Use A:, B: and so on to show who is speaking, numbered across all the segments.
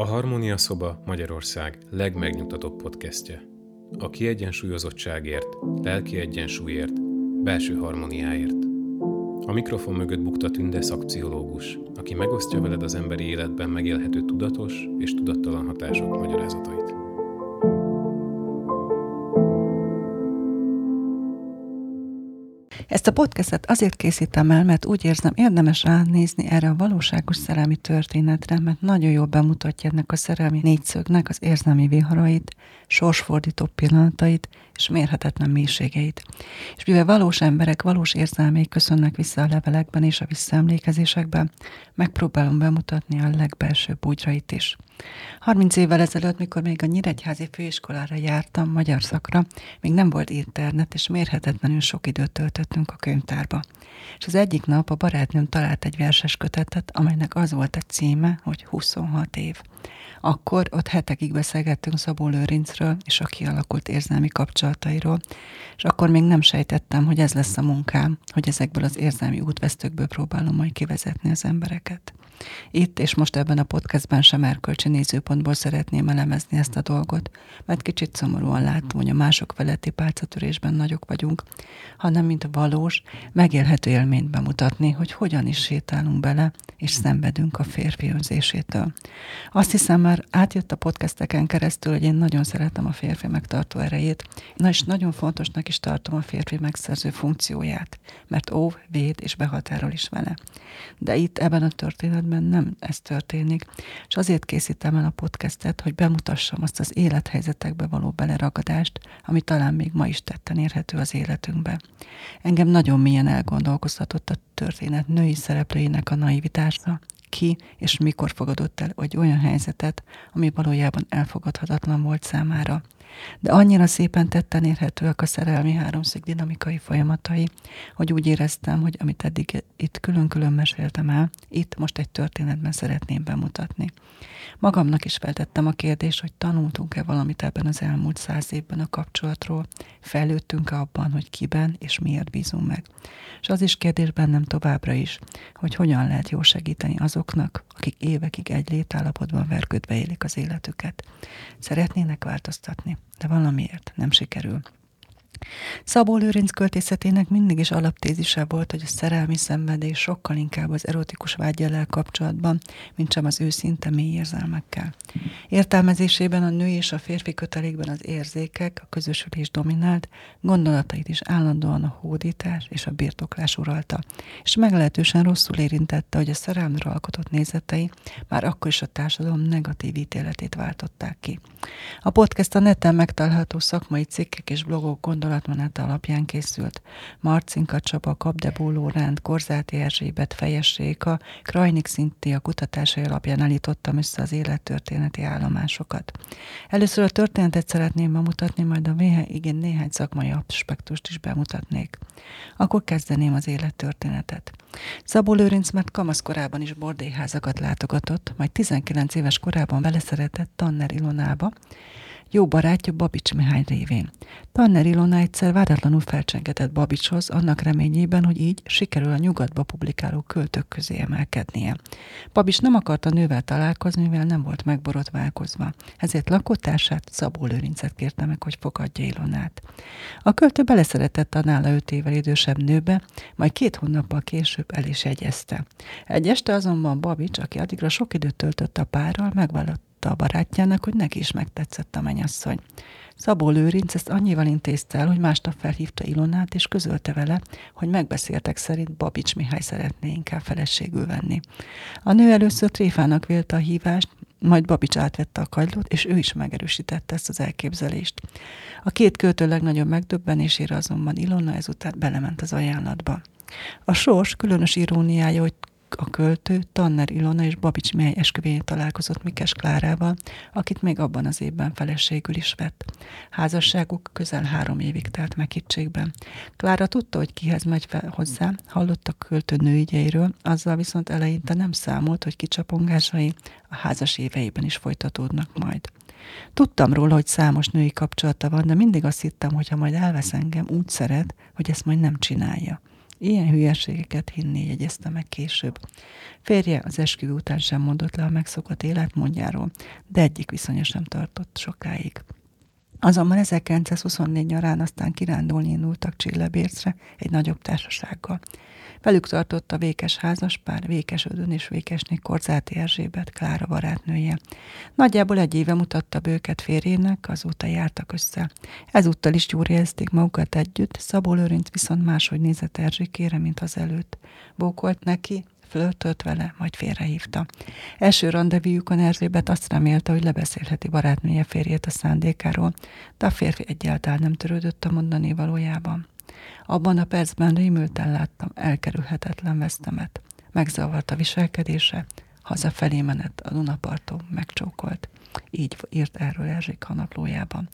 A: A Harmónia Szoba Magyarország legmegnyugtatóbb podcastje. A kiegyensúlyozottságért, lelki egyensúlyért, belső harmóniáért. A mikrofon mögött bukta Tünde szakpszichológus, aki megosztja veled az emberi életben megélhető tudatos és tudattalan hatások magyarázatait.
B: Ezt a podcastet azért készítem el, mert úgy érzem, érdemes ránézni erre a valóságos szerelmi történetre, mert nagyon jól bemutatja ennek a szerelmi négyszögnek az érzelmi viharait, sorsfordító pillanatait és mérhetetlen mélységeit. És mivel valós emberek valós érzelmei köszönnek vissza a levelekben és a visszaemlékezésekben, megpróbálom bemutatni a legbelsőbb búgyrait is. 30 évvel ezelőtt, mikor még a Nyíregyházi főiskolára jártam magyar szakra, még nem volt internet, és mérhetetlenül sok időt töltöttünk a könyvtárba. És az egyik nap a barátnőm talált egy verses kötetet, amelynek az volt a címe, hogy 26 év. Akkor ott hetekig beszélgettünk Szabó Lőrincről és a kialakult érzelmi kapcsolatairól, és akkor még nem sejtettem, hogy ez lesz a munkám, hogy ezekből az érzelmi útvesztőkből próbálom majd kivezetni az embereket. Itt és most ebben a podcastben sem erkölcsi nézőpontból szeretném elemezni ezt a dolgot, mert kicsit szomorúan látom, hogy a mások feletti pálcatörésben nagyok vagyunk, hanem mint valós, megélhető élményt bemutatni, hogy hogyan is sétálunk bele, és szenvedünk a férfi önzésétől. Azt hiszem már átjött a podcasteken keresztül, hogy én nagyon szeretem a férfi megtartó erejét, na és nagyon fontosnak is tartom a férfi megszerző funkcióját, mert óv, véd és behatárol is vele. De itt ebben a történetben esetben nem ez történik. És azért készítem el a podcastet, hogy bemutassam azt az élethelyzetekbe való beleragadást, ami talán még ma is tetten érhető az életünkbe. Engem nagyon mélyen elgondolkoztatott a történet női szereplőinek a naivitása, ki és mikor fogadott el egy olyan helyzetet, ami valójában elfogadhatatlan volt számára. De annyira szépen tetten érhetőek a szerelmi háromszög dinamikai folyamatai, hogy úgy éreztem, hogy amit eddig itt külön-külön meséltem el, itt most egy történetben szeretném bemutatni. Magamnak is feltettem a kérdést, hogy tanultunk-e valamit ebben az elmúlt száz évben a kapcsolatról, fejlődtünk-e abban, hogy kiben és miért bízunk meg. És az is kérdés bennem továbbra is, hogy hogyan lehet jó segíteni azoknak, akik évekig egy létállapotban vergődve élik az életüket. Szeretnének változtatni, de valamiért nem sikerül. Szabó Lőrinc költészetének mindig is alaptézise volt, hogy a szerelmi szenvedés sokkal inkább az erotikus vágyjellel kapcsolatban, mint sem az őszinte mély érzelmekkel. Értelmezésében a nő és a férfi kötelékben az érzékek, a közösülés dominált, gondolatait is állandóan a hódítás és a birtoklás uralta, és meglehetősen rosszul érintette, hogy a szerelmre alkotott nézetei már akkor is a társadalom negatív ítéletét váltották ki. A podcast a neten megtalálható szakmai cikkek és blogok gondolat gondolatmenete alapján készült. Marcinka Csaba, Kapdebó Lóránt, Korzáti Erzsébet, Fejesséka, Krajnik Szinti a kutatásai alapján állítottam össze az élettörténeti állomásokat. Először a történetet szeretném bemutatni, majd a véhe igen néhány szakmai aspektust is bemutatnék. Akkor kezdeném az élettörténetet. Szabó Lőrinc mert kamaszkorában is bordélyházakat látogatott, majd 19 éves korában vele szeretett Tanner Ilonába, jó barátja Babics Mihály révén. Tanner Ilona egyszer váratlanul felcsengetett Babicshoz, annak reményében, hogy így sikerül a nyugatba publikáló költők közé emelkednie. Babics nem akarta nővel találkozni, mivel nem volt megborotválkozva. Ezért lakótársát, Szabó Lőrincet kérte meg, hogy fogadja Ilonát. A költő beleszeretett a nála öt évvel idősebb nőbe, majd két hónappal később el is egyezte. Egy este azonban Babics, aki addigra sok időt töltött a párral, megvállott a barátjának, hogy neki is megtetszett a menyasszony. Szabó Lőrinc ezt annyival intézte el, hogy másnap felhívta Ilonát, és közölte vele, hogy megbeszéltek szerint Babics Mihály szeretné inkább feleségül venni. A nő először tréfának vélte a hívást, majd Babics átvette a kagylót, és ő is megerősítette ezt az elképzelést. A két költő legnagyobb megdöbbenésére azonban Ilona ezután belement az ajánlatba. A sors különös iróniája, hogy a költő Tanner Ilona és Babics Mely esküvényén találkozott Mikes Klárával, akit még abban az évben feleségül is vett. Házasságuk közel három évig telt meghittségben. Klára tudta, hogy kihez megy fel hozzá, hallott a költő nőügyeiről, azzal viszont eleinte nem számolt, hogy kicsapongásai a házas éveiben is folytatódnak majd. Tudtam róla, hogy számos női kapcsolata van, de mindig azt hittem, hogy ha majd elvesz engem, úgy szeret, hogy ezt majd nem csinálja. Ilyen hülyeségeket hinni, jegyezte meg később. Férje az esküvő után sem mondott le a megszokott életmódjáról, de egyik viszonya sem tartott sokáig. Azonban 1924 nyarán aztán kirándulni indultak Csillebércre egy nagyobb társasággal. Velük tartott a Vékes házaspár, Vékes Ödön és Vékesné Korzáti Erzsébet, Klára barátnője. Nagyjából egy éve mutatta bőket férjének, azóta jártak össze. Ezúttal is jól érezték magukat együtt, Szabó Lőrinc viszont máshogy nézett Erzsikére, mint az előtt. Bókolt neki, flörtölt vele, majd félrehívta. Első rendezvújukon Erzsébet azt remélte, hogy lebeszélheti barátnője férjét a szándékáról, de a férfi egyáltalán nem törődött a mondani valójában. Abban a percben rémülten láttam elkerülhetetlen vesztemet. Megzavart a viselkedése, hazafelé menet a Dunaparton megcsókolt. Így írt erről Erzsék naplójában.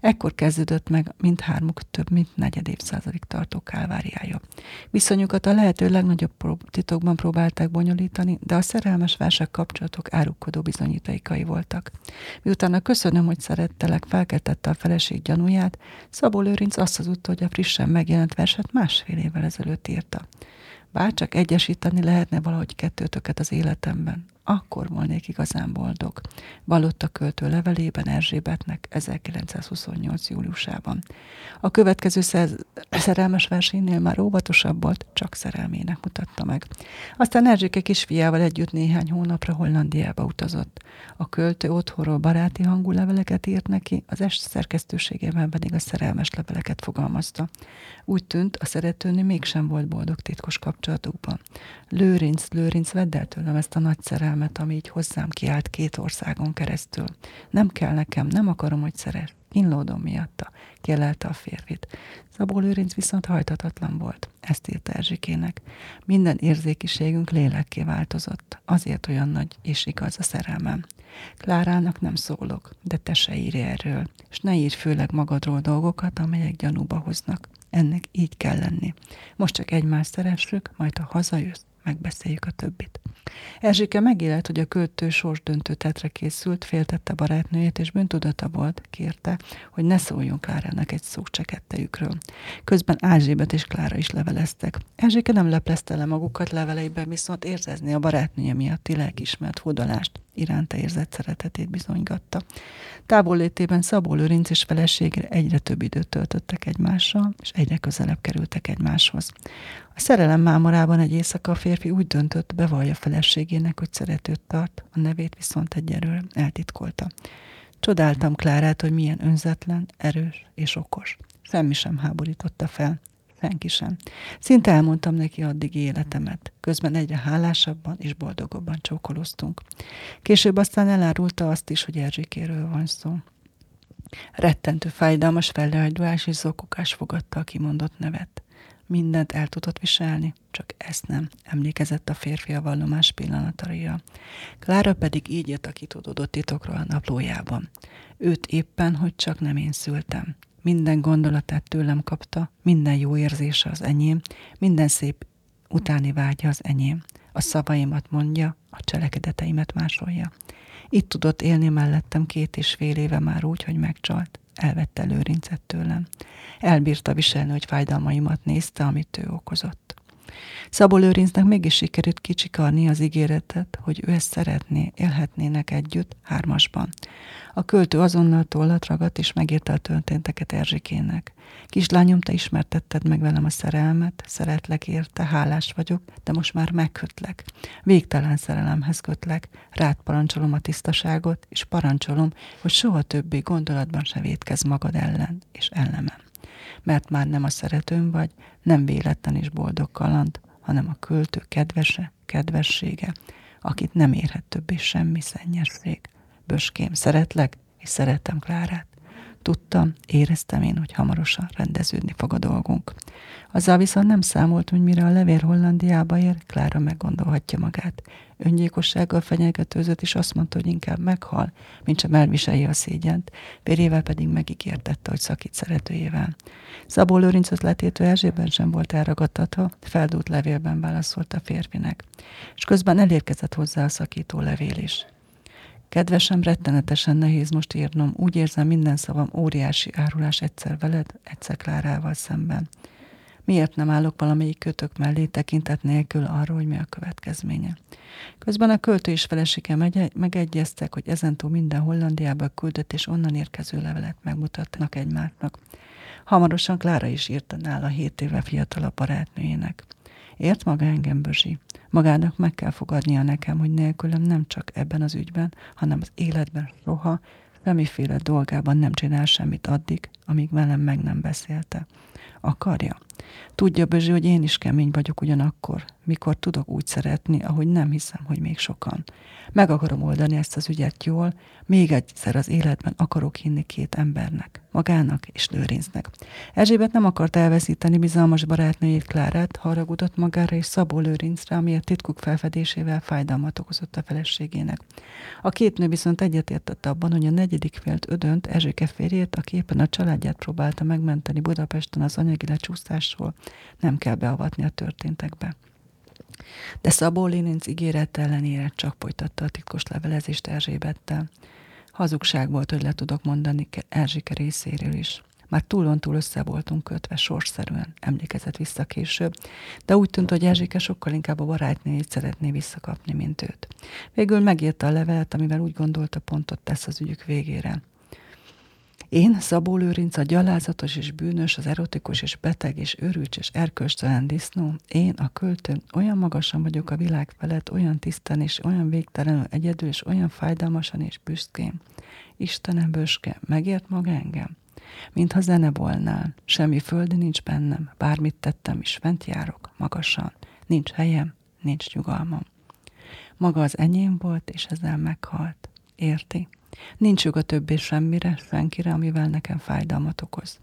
B: Ekkor kezdődött meg mindhármuk több mint negyed évszázadig tartó kálváriája. Viszonyukat a lehető legnagyobb titokban próbálták bonyolítani, de a szerelmes versek kapcsolatok árukkodó bizonyítékai voltak. Miután a köszönöm, hogy szerettelek, felkeltette a feleség gyanúját, Szabó Lőrinc azt hazudta, hogy a frissen megjelent verset másfél évvel ezelőtt írta. Bárcsak egyesíteni lehetne valahogy kettőtöket az életemben, akkor volnék igazán boldog. Valott költő levelében Erzsébetnek 1928. júliusában. A következő szer- szerelmes versénél már óvatosabb volt, csak szerelmének mutatta meg. Aztán Erzséke kisfiával együtt néhány hónapra Hollandiába utazott. A költő otthonról baráti hangú leveleket írt neki, az est szerkesztőségében pedig a szerelmes leveleket fogalmazta. Úgy tűnt, a szeretőnő mégsem volt boldog titkos kapcsolatukban. Lőrinc, Lőrinc, vedd el tőlem ezt a nagy szerelmet, ami így hozzám kiállt két országon keresztül. Nem kell nekem, nem akarom, hogy szeres. Kínlódom miatta, kielelte a férfit. Szabó Lőrinc viszont hajtatatlan volt. Ezt írta Erzsikének. Minden érzékiségünk lélekké változott. Azért olyan nagy és igaz a szerelmem. Klárának nem szólok, de te se írj erről, és ne írj főleg magadról dolgokat, amelyek gyanúba hoznak. Ennek így kell lenni. Most csak egymást szeressük, majd ha hazajössz, megbeszéljük a többit. Erzsike megélt, hogy a költő sorsdöntő tetre készült, féltette barátnőjét, és bűntudata volt, kérte, hogy ne szóljon Klárának egy szó se kettejükről. Közben Ázsébet és Klára is leveleztek. Erzsike nem leplezte le magukat leveleiben, viszont érzezni a barátnője miatti lelkismert hódolást, iránta érzett szeretetét bizonygatta. Távollétében Szabó Lőrinc és feleségre egyre több időt töltöttek egymással, és egyre közelebb kerültek egymáshoz. A szerelem mámorában egy éjszaka a férfi úgy döntött, bevallja feleségének, hogy szeretőt tart, a nevét viszont egyelőre eltitkolta. Csodáltam Klárát, hogy milyen önzetlen, erős és okos. Semmi sem háborította fel. Senki sem. Szinte elmondtam neki addig életemet. Közben egyre hálásabban és boldogabban csókoloztunk. Később aztán elárulta azt is, hogy Erzsikéről van szó. Rettentő fájdalmas fellehagyduás és zokogás fogadta a kimondott nevet. Mindent el tudott viselni, csak ezt nem, emlékezett a férfi a vallomás pillanataira. Klára pedig így jött a kitudódott titokról a naplójában. Őt éppen, hogy csak nem én szültem. Minden gondolatát tőlem kapta, minden jó érzése az enyém, minden szép utáni vágya az enyém. A szavaimat mondja, a cselekedeteimet másolja. Itt tudott élni mellettem két és fél éve már úgy, hogy megcsalt. Elvette lőrincet tőlem. Elbírta viselni, hogy fájdalmaimat nézte, amit ő okozott. Szabó Lőrincnek mégis sikerült kicsikarni az ígéretet, hogy ő ezt szeretné, élhetnének együtt, hármasban. A költő azonnal tollat ragadt, és megírta a történteket Erzsikének. Kislányom, te ismertetted meg velem a szerelmet, szeretlek érte, hálás vagyok, de most már megkötlek. Végtelen szerelemhez kötlek, rád parancsolom a tisztaságot, és parancsolom, hogy soha többé gondolatban se védkez magad ellen és ellenem. Mert már nem a szeretőm vagy, nem véletlen és boldog kaland, hanem a költő kedvese, kedvessége, akit nem érhet többé semmi szennyesség. Böském, szeretlek, és szeretem Klárát. Tudtam, éreztem én, hogy hamarosan rendeződni fog a dolgunk. Azzal viszont nem számolt, hogy mire a levél Hollandiába ér, Klára meggondolhatja magát. Öngyilkossággal fenyegetőzött, és azt mondta, hogy inkább meghal, mint sem elviselje a szégyent, férjével pedig megígértette, hogy szakít szeretőjével. Szabó Lőrinc ötletétől Erzsében sem volt elragadtatva, feldúlt levélben válaszolt a férfinek, és közben elérkezett hozzá a szakító levél is. Kedvesem, rettenetesen nehéz most írnom. Úgy érzem, minden szavam óriási árulás egyszer veled, egyszer Klárával szemben. Miért nem állok valamelyik kötök mellé tekintet nélkül arról, hogy mi a következménye? Közben a költő és felesége megegyeztek, hogy ezentúl minden Hollandiába küldött és onnan érkező levelet megmutatnak egymásnak. Hamarosan Klára is írta nála hét éve fiatalabb barátnőjének. Ért maga engem, Bözsi? Magának meg kell fogadnia nekem, hogy nélkülem nem csak ebben az ügyben, hanem az életben roha, semmiféle dolgában nem csinál semmit addig, amíg velem meg nem beszélte. Akarja. Tudja Bözsi, hogy én is kemény vagyok ugyanakkor, mikor tudok úgy szeretni, ahogy nem hiszem, hogy még sokan. Meg akarom oldani ezt az ügyet jól, még egyszer az életben akarok hinni két embernek, magának és Lőrincnek. Erzsébet nem akart elveszíteni bizalmas barátnőjét Klárát, haragudott magára és Szabó Lőrincre, ami a titkuk felfedésével fájdalmat okozott a feleségének. A két nő viszont egyetértett abban, hogy a negyedik félt ödönt Erzséke férjét, a képen a családját próbálta megmenteni Budapesten az anyagi lecsúsztásról, nem kell beavatni a történtekbe. De Szabó Léninc ígéret ellenére csak folytatta a titkos levelezést Erzsébettel. Hazugság volt, hogy le tudok mondani Erzsike részéről is. Már túlon túl össze voltunk kötve sorszerűen, emlékezett vissza később, de úgy tűnt, hogy Erzsike sokkal inkább a barátnőjét szeretné visszakapni, mint őt. Végül megírta a levelet, amivel úgy gondolta pontot tesz az ügyük végére. Én, Szabó Lőrinc, a gyalázatos és bűnös, az erotikus és beteg és őrült és erkölcstelen disznó, én, a költő, olyan magasan vagyok a világ felett, olyan tisztán és olyan végtelenül egyedül, és olyan fájdalmasan és büszkén. Istenem bőske, megért maga engem? Mintha zene volnál, semmi földi nincs bennem, bármit tettem is, fent járok, magasan, nincs helyem, nincs nyugalmam. Maga az enyém volt, és ezzel meghalt. Érti? Nincs joga többé semmire, senkire, amivel nekem fájdalmat okoz.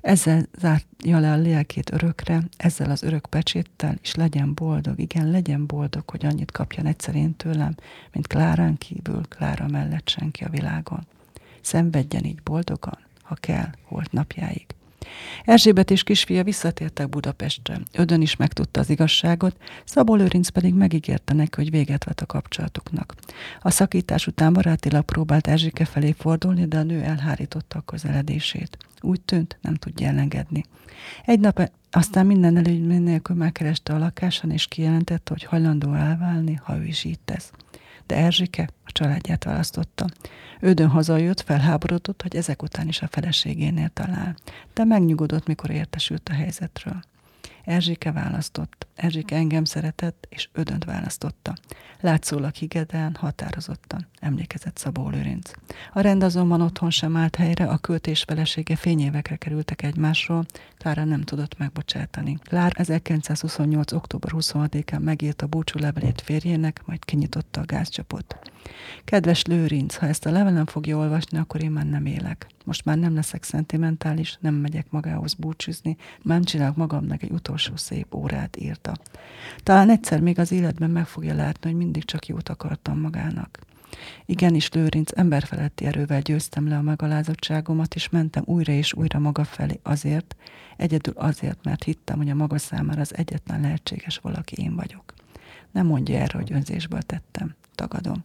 B: Ezzel zárja le a lelkét örökre, ezzel az örök pecséttel, és legyen boldog, igen, legyen boldog, hogy annyit kapjon egyszer én tőlem, mint Klárán kívül, Klára mellett senki a világon. Szenvedjen így boldogan, ha kell, holt napjáig. Erzsébet és kisfia visszatértek Budapestre. Ödön is megtudta az igazságot, Szabó Lőrinc pedig megígérte neki, hogy véget vet a kapcsolatuknak. A szakítás után barátilag próbált Erzsike felé fordulni, de a nő elhárította a közeledését. Úgy tűnt, nem tudja elengedni. Egy nap aztán minden előnymény nélkül megkereste a lakásán, és kijelentette, hogy hajlandó elválni, ha ő is így tesz de Erzsike a családját választotta. Ődön hazajött, felháborodott, hogy ezek után is a feleségénél talál, de megnyugodott, mikor értesült a helyzetről. Erzsike választott. Erzsike engem szeretett, és ödönt választotta. Látszólag higedán, határozottan, emlékezett Szabó Lőrinc. A rend azonban otthon sem állt helyre, a költés felesége fényévekre kerültek egymásról, Klára nem tudott megbocsátani. Klár 1928. október 26-án megírta búcsú levelét férjének, majd kinyitotta a gázcsapot. Kedves Lőrinc, ha ezt a levelem fogja olvasni, akkor én már nem élek. Most már nem leszek szentimentális, nem megyek magához búcsúzni, nem csinálok magamnak egy utolsó szép órát írta. Talán egyszer még az életben meg fogja látni, hogy mindig csak jót akartam magának. Igenis, Lőrinc, emberfeletti erővel győztem le a megalázottságomat, és mentem újra és újra maga felé azért, egyedül azért, mert hittem, hogy a maga számára az egyetlen lehetséges valaki én vagyok. Nem mondja erre, hogy önzésből tettem. Tagadom.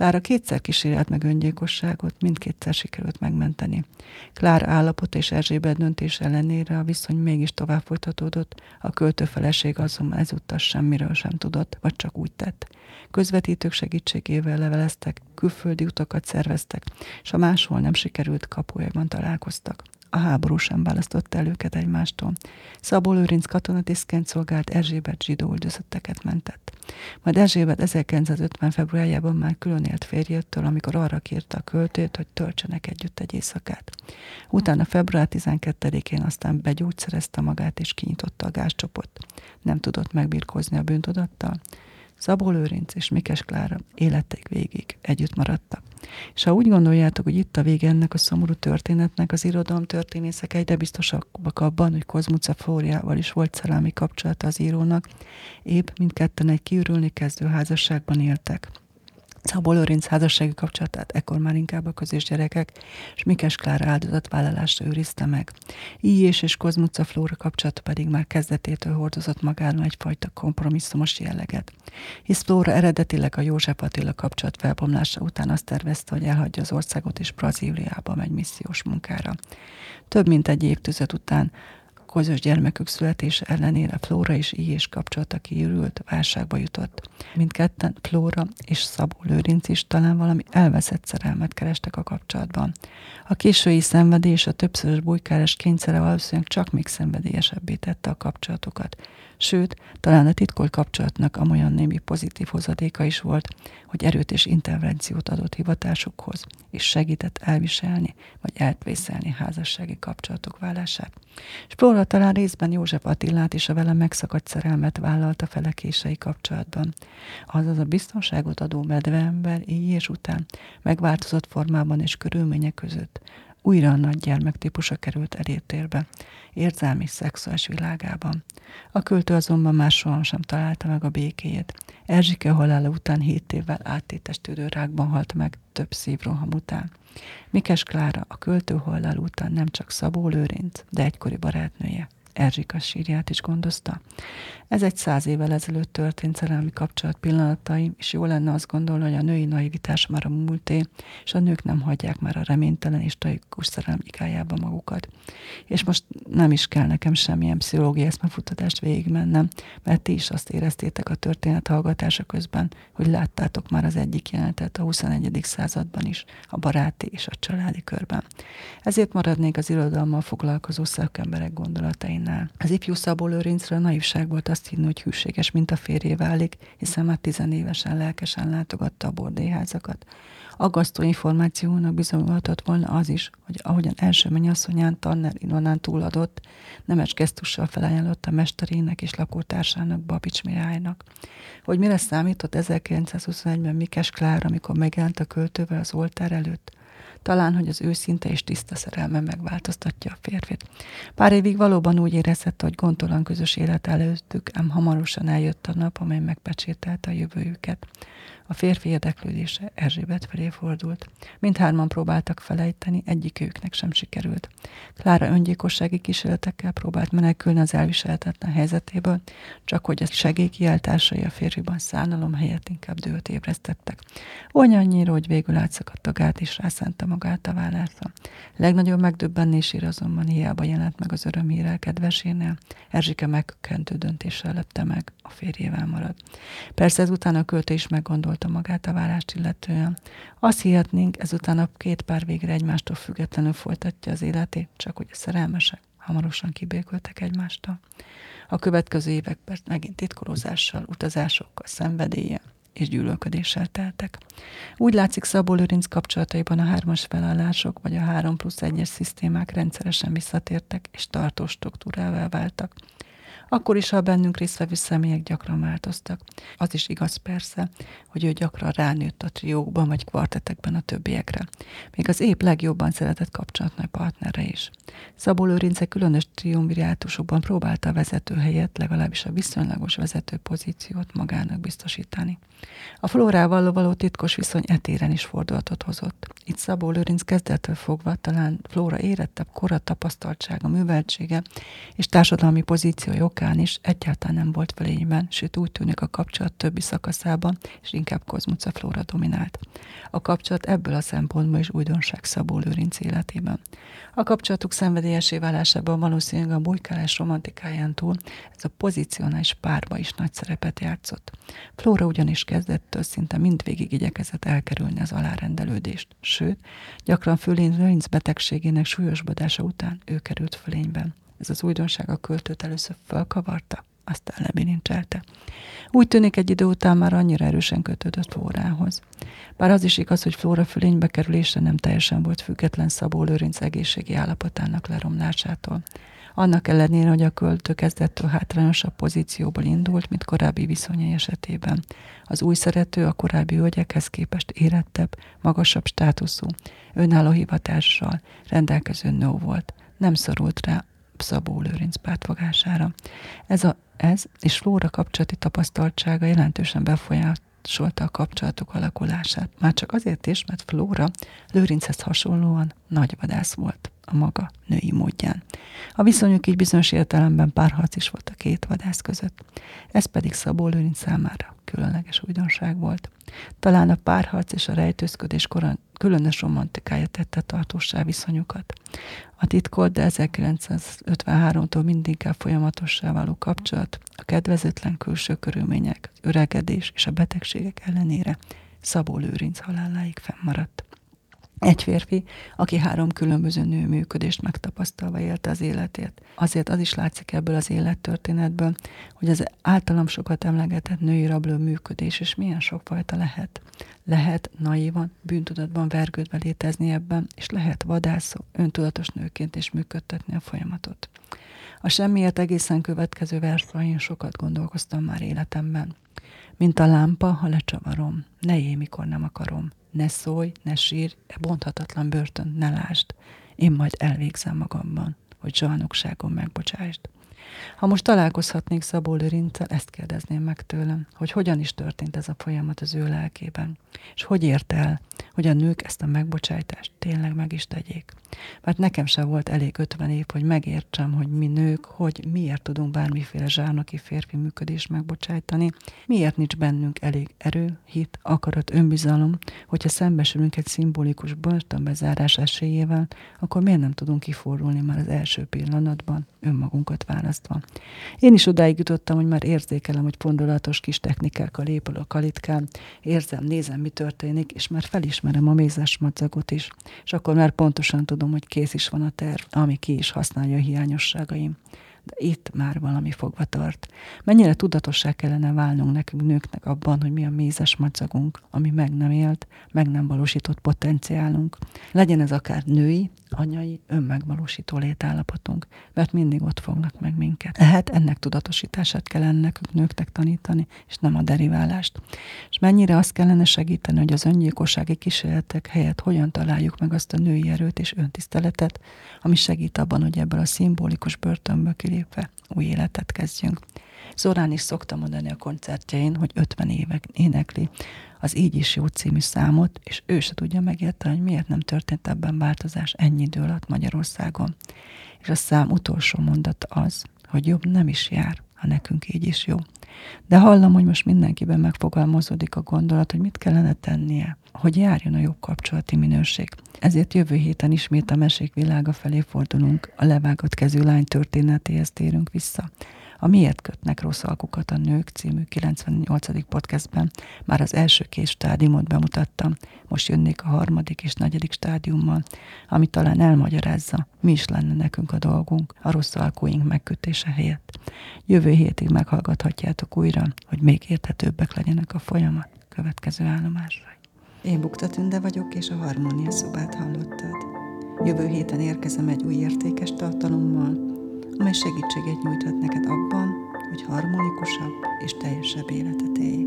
B: Klára kétszer kísérelt meg öngyilkosságot, mindkétszer sikerült megmenteni. Klár állapot és Erzsébet döntés ellenére a viszony mégis tovább folytatódott, a költő feleség azonban ezúttal semmiről sem tudott, vagy csak úgy tett. Közvetítők segítségével leveleztek, külföldi utakat szerveztek, és a máshol nem sikerült kapulyában találkoztak a háború sem választotta el őket egymástól. Szabó Lőrinc katonatisztként szolgált Erzsébet zsidó üldözötteket mentett. Majd Erzsébet 1950. februárjában már külön élt férjétől, amikor arra kérte a költőt, hogy töltsenek együtt egy éjszakát. Utána február 12-én aztán begyógyszerezte magát és kinyitotta a gázcsopot. Nem tudott megbirkózni a bűntudattal, Szabó Lőrinc és Mikes Klára életek végig együtt maradtak. És ha úgy gondoljátok, hogy itt a vége ennek a szomorú történetnek, az irodalom történészek egyre biztosabbak abban, hogy Kozmuca Flóriával is volt szerelmi kapcsolata az írónak, épp mindketten egy kiürülni kezdő házasságban éltek. Szabó Lőrinc házassági kapcsolatát ekkor már inkább a közös gyerekek, és Mikes Klára áldozatvállalásra őrizte meg. Így és, Kozmuca Flóra kapcsolata pedig már kezdetétől hordozott magának egyfajta kompromisszumos jelleget. Hisz Flóra eredetileg a József Attila kapcsolat felbomlása után azt tervezte, hogy elhagyja az országot és Brazíliába megy missziós munkára. Több mint egy évtized után közös gyermekük születése ellenére Flóra és így és kapcsolata kiürült, válságba jutott. Mindketten Flóra és Szabó Lőrinc is talán valami elveszett szerelmet kerestek a kapcsolatban. A késői szenvedés és a többszörös bujkárás kényszere valószínűleg csak még szenvedélyesebbé tette a kapcsolatokat. Sőt, talán a titkolt kapcsolatnak amolyan némi pozitív hozadéka is volt, hogy erőt és intervenciót adott hivatásukhoz, és segített elviselni vagy eltvészelni házassági kapcsolatok vállását. Flóra talán részben József Attilát és a vele megszakadt szerelmet vállalta felekései kapcsolatban. Azaz a biztonságot adó medveember így és után megváltozott formában és körülmények között újra a nagy gyermektípusa került elétérbe, érzelmi, szexuális világában. A költő azonban már soham sem találta meg a békéjét. Erzsike halála után hét évvel áttétestődő rákban halt meg, több szívroham után. Mikes Klára a költő halál után nem csak Szabó Lőrinc, de egykori barátnője, Erzsika sírját is gondozta. Ez egy száz évvel ezelőtt történt szerelmi kapcsolat pillanatai, és jó lenne azt gondolni, hogy a női naivitás már a múlté, és a nők nem hagyják már a reménytelen és tragikus szerelmikájába magukat. És most nem is kell nekem semmilyen pszichológiai eszmefutatást végigmennem, mert ti is azt éreztétek a történet hallgatása közben, hogy láttátok már az egyik jelenetet a 21. században is, a baráti és a családi körben. Ezért maradnék az irodalommal foglalkozó szakemberek gondolatainál. Az ifjú Szabó Lőrincre a naivság volt azt hinni, hogy hűséges, mint a férjé válik, hiszen már tizenévesen lelkesen látogatta a bordélyházakat. Aggasztó információnak bizonyulhatott volna az is, hogy ahogyan első mennyasszonyán Tanner Ilonán túladott, nemes gesztussal felajánlotta mesterének és lakótársának Babics Mirálynak. Hogy mire számított 1921-ben Mikes Klár, amikor megjelent a költővel az oltár előtt? Talán, hogy az őszinte és tiszta szerelme megváltoztatja a férfit. Pár évig valóban úgy érezhette, hogy gondtalan közös élet előttük, ám hamarosan eljött a nap, amely megpecsételte a jövőjüket. A férfi érdeklődése Erzsébet felé fordult. Mindhárman próbáltak felejteni, egyikőknek sem sikerült. Klára öngyilkossági kísérletekkel próbált menekülni az elviselhetetlen helyzetéből, csak hogy a segélykiáltásai a férfiban szánalom helyett inkább dőlt ébresztettek. Olyan annyira, hogy végül átszakadt a gát és rászánta magát a vállásra. Legnagyobb megdöbbenésére azonban hiába jelent meg az örömhírrel kedvesénél. Erzsike megkökkentő döntéssel lepte meg, a férjével marad. Persze ezután a költő is meggondolt gondolta magát a válást illetően. Azt hihetnénk, ezután a két pár végre egymástól függetlenül folytatja az életét, csak hogy a szerelmesek hamarosan kibékültek egymástól. A következő években megint titkorozással, utazásokkal, szenvedéllyel és gyűlölködéssel teltek. Úgy látszik Szabó Lőrinc kapcsolataiban a hármas felállások vagy a három plusz egyes szisztémák rendszeresen visszatértek és tartós struktúrával váltak akkor is, a bennünk résztvevő személyek gyakran változtak. Az is igaz persze, hogy ő gyakran ránőtt a triókban vagy kvartetekben a többiekre. Még az épp legjobban szeretett kapcsolatnai partnere is. Szabó Lőrince különös triumvirátusokban próbálta a vezető helyet, legalábbis a viszonylagos vezető pozíciót magának biztosítani. A Flórával való titkos viszony etéren is fordulatot hozott. Itt Szabó Lőrinc kezdettől fogva talán Flóra érettebb kora tapasztaltsága, műveltsége és társadalmi pozíció okán is egyáltalán nem volt fölényben, sőt úgy tűnik a kapcsolat többi szakaszában, és inkább Kozmuca Flóra dominált. A kapcsolat ebből a szempontból is újdonság Szabó Lőrinc életében. A kapcsolatuk szenvedélyesé válásában valószínűleg a bujkálás romantikáján túl ez a pozicionális párba is nagy szerepet játszott. Flóra ugyanis kezdettől szinte mindvégig igyekezett elkerülni az alárendelődést, sőt, gyakran fölén Lőrinc betegségének súlyosbodása után ő került fölényben. Ez az újdonság a költőt először felkavarta, aztán lebilincselte. Úgy tűnik egy idő után már annyira erősen kötődött Flórához. Bár az is igaz, hogy Flóra fölénybe kerülése nem teljesen volt független Szabó Lőrinc egészségi állapotának leromlásától. Annak ellenére, hogy a költő kezdettől hátrányosabb pozícióból indult, mint korábbi viszonyai esetében. Az új szerető a korábbi hölgyekhez képest érettebb, magasabb státuszú, önálló hivatással rendelkező nő volt. Nem szorult rá Szabó Lőrinc pártfogására. Ez, a, ez és Flóra kapcsolati tapasztaltsága jelentősen befolyásolta a kapcsolatok alakulását. Már csak azért is, mert Flóra Lőrinchez hasonlóan nagy vadász volt a maga női módján. A viszonyuk így bizonyos értelemben párharc is volt a két vadász között. Ez pedig Szabó Lőrinc számára különleges újdonság volt. Talán a párharc és a rejtőzködés különös romantikája tette tartósá viszonyukat. A titkolt, de 1953-tól mindig folyamatossá váló kapcsolat, a kedvezetlen külső körülmények, az öregedés és a betegségek ellenére Szabó Lőrinc haláláig fennmaradt. Egy férfi, aki három különböző nő működést megtapasztalva élte az életét. Azért az is látszik ebből az élettörténetből, hogy az általam sokat emlegetett női rabló működés és milyen sokfajta lehet. Lehet naívan, bűntudatban vergődve létezni ebben, és lehet vadászó, öntudatos nőként is működtetni a folyamatot. A semmiért egészen következő verszain sokat gondolkoztam már életemben. Mint a lámpa, ha lecsavarom, ne éj, mikor nem akarom ne szólj, ne sírj, e bonthatatlan börtön ne lásd. Én majd elvégzem magamban, hogy zsalnokságon megbocsásd. Ha most találkozhatnék Szabó Lőrinccel, ezt kérdezném meg tőlem, hogy hogyan is történt ez a folyamat az ő lelkében, és hogy ért el, hogy a nők ezt a megbocsájtást tényleg meg is tegyék. Mert nekem sem volt elég 50 év, hogy megértsem, hogy mi nők, hogy miért tudunk bármiféle zsárnoki férfi működést megbocsájtani, miért nincs bennünk elég erő, hit, akarat, önbizalom, hogyha szembesülünk egy szimbolikus börtönbezárás esélyével, akkor miért nem tudunk kifordulni már az első pillanatban, önmagunkat választva. Én is odáig jutottam, hogy már érzékelem, hogy fondolatos kis technikákkal épül a kalitkám, érzem, nézem, mi történik, és már felismerem a mézes madzagot is, és akkor már pontosan tudom, hogy kész is van a terv, ami ki is használja a hiányosságaim de itt már valami fogva tart. Mennyire tudatossá kellene válnunk nekünk nőknek abban, hogy mi a mézes madzagunk, ami meg nem élt, meg nem valósított potenciálunk. Legyen ez akár női, anyai, önmegvalósító létállapotunk, mert mindig ott fognak meg minket. Lehet ennek tudatosítását kellene nekünk nőknek tanítani, és nem a deriválást. És mennyire azt kellene segíteni, hogy az öngyilkossági kísérletek helyett hogyan találjuk meg azt a női erőt és öntiszteletet, ami segít abban, hogy ebből a szimbolikus börtönből kilépve új életet kezdjünk. Zorán is szoktam mondani a koncertjein, hogy 50 évek énekli az Így is jó című számot, és ő se tudja megérteni, hogy miért nem történt ebben változás ennyi idő alatt Magyarországon. És a szám utolsó mondata az, hogy jobb nem is jár, ha nekünk így is jó. De hallom, hogy most mindenkiben megfogalmazódik a gondolat, hogy mit kellene tennie, hogy járjon a jobb kapcsolati minőség. Ezért jövő héten ismét a mesék világa felé fordulunk, a levágott kezű lány történetéhez térünk vissza. A Miért kötnek rossz alkukat a nők című 98. podcastben már az első két stádiumot bemutattam, most jönnék a harmadik és negyedik stádiummal, ami talán elmagyarázza, mi is lenne nekünk a dolgunk a rossz alkóink megkötése helyett. Jövő hétig meghallgathatjátok újra, hogy még érthetőbbek legyenek a folyamat következő állomásra. Én Bukta Tünde vagyok, és a Harmónia szobát hallottad. Jövő héten érkezem egy új értékes tartalommal, amely segítséget nyújthat neked abban, hogy harmonikusabb és teljesebb életet élj.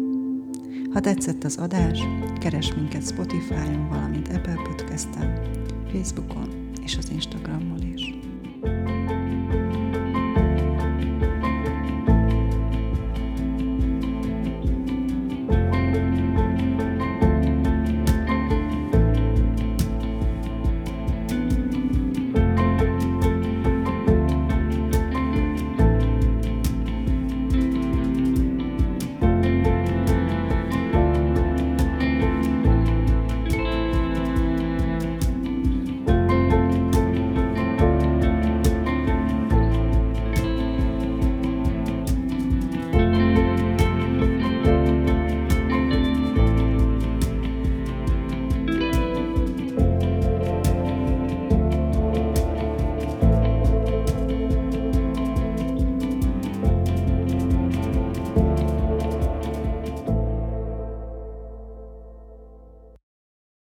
B: Ha tetszett az adás, keres minket Spotify-on, valamint Apple Podcast-en, Facebookon és az Instagramon is.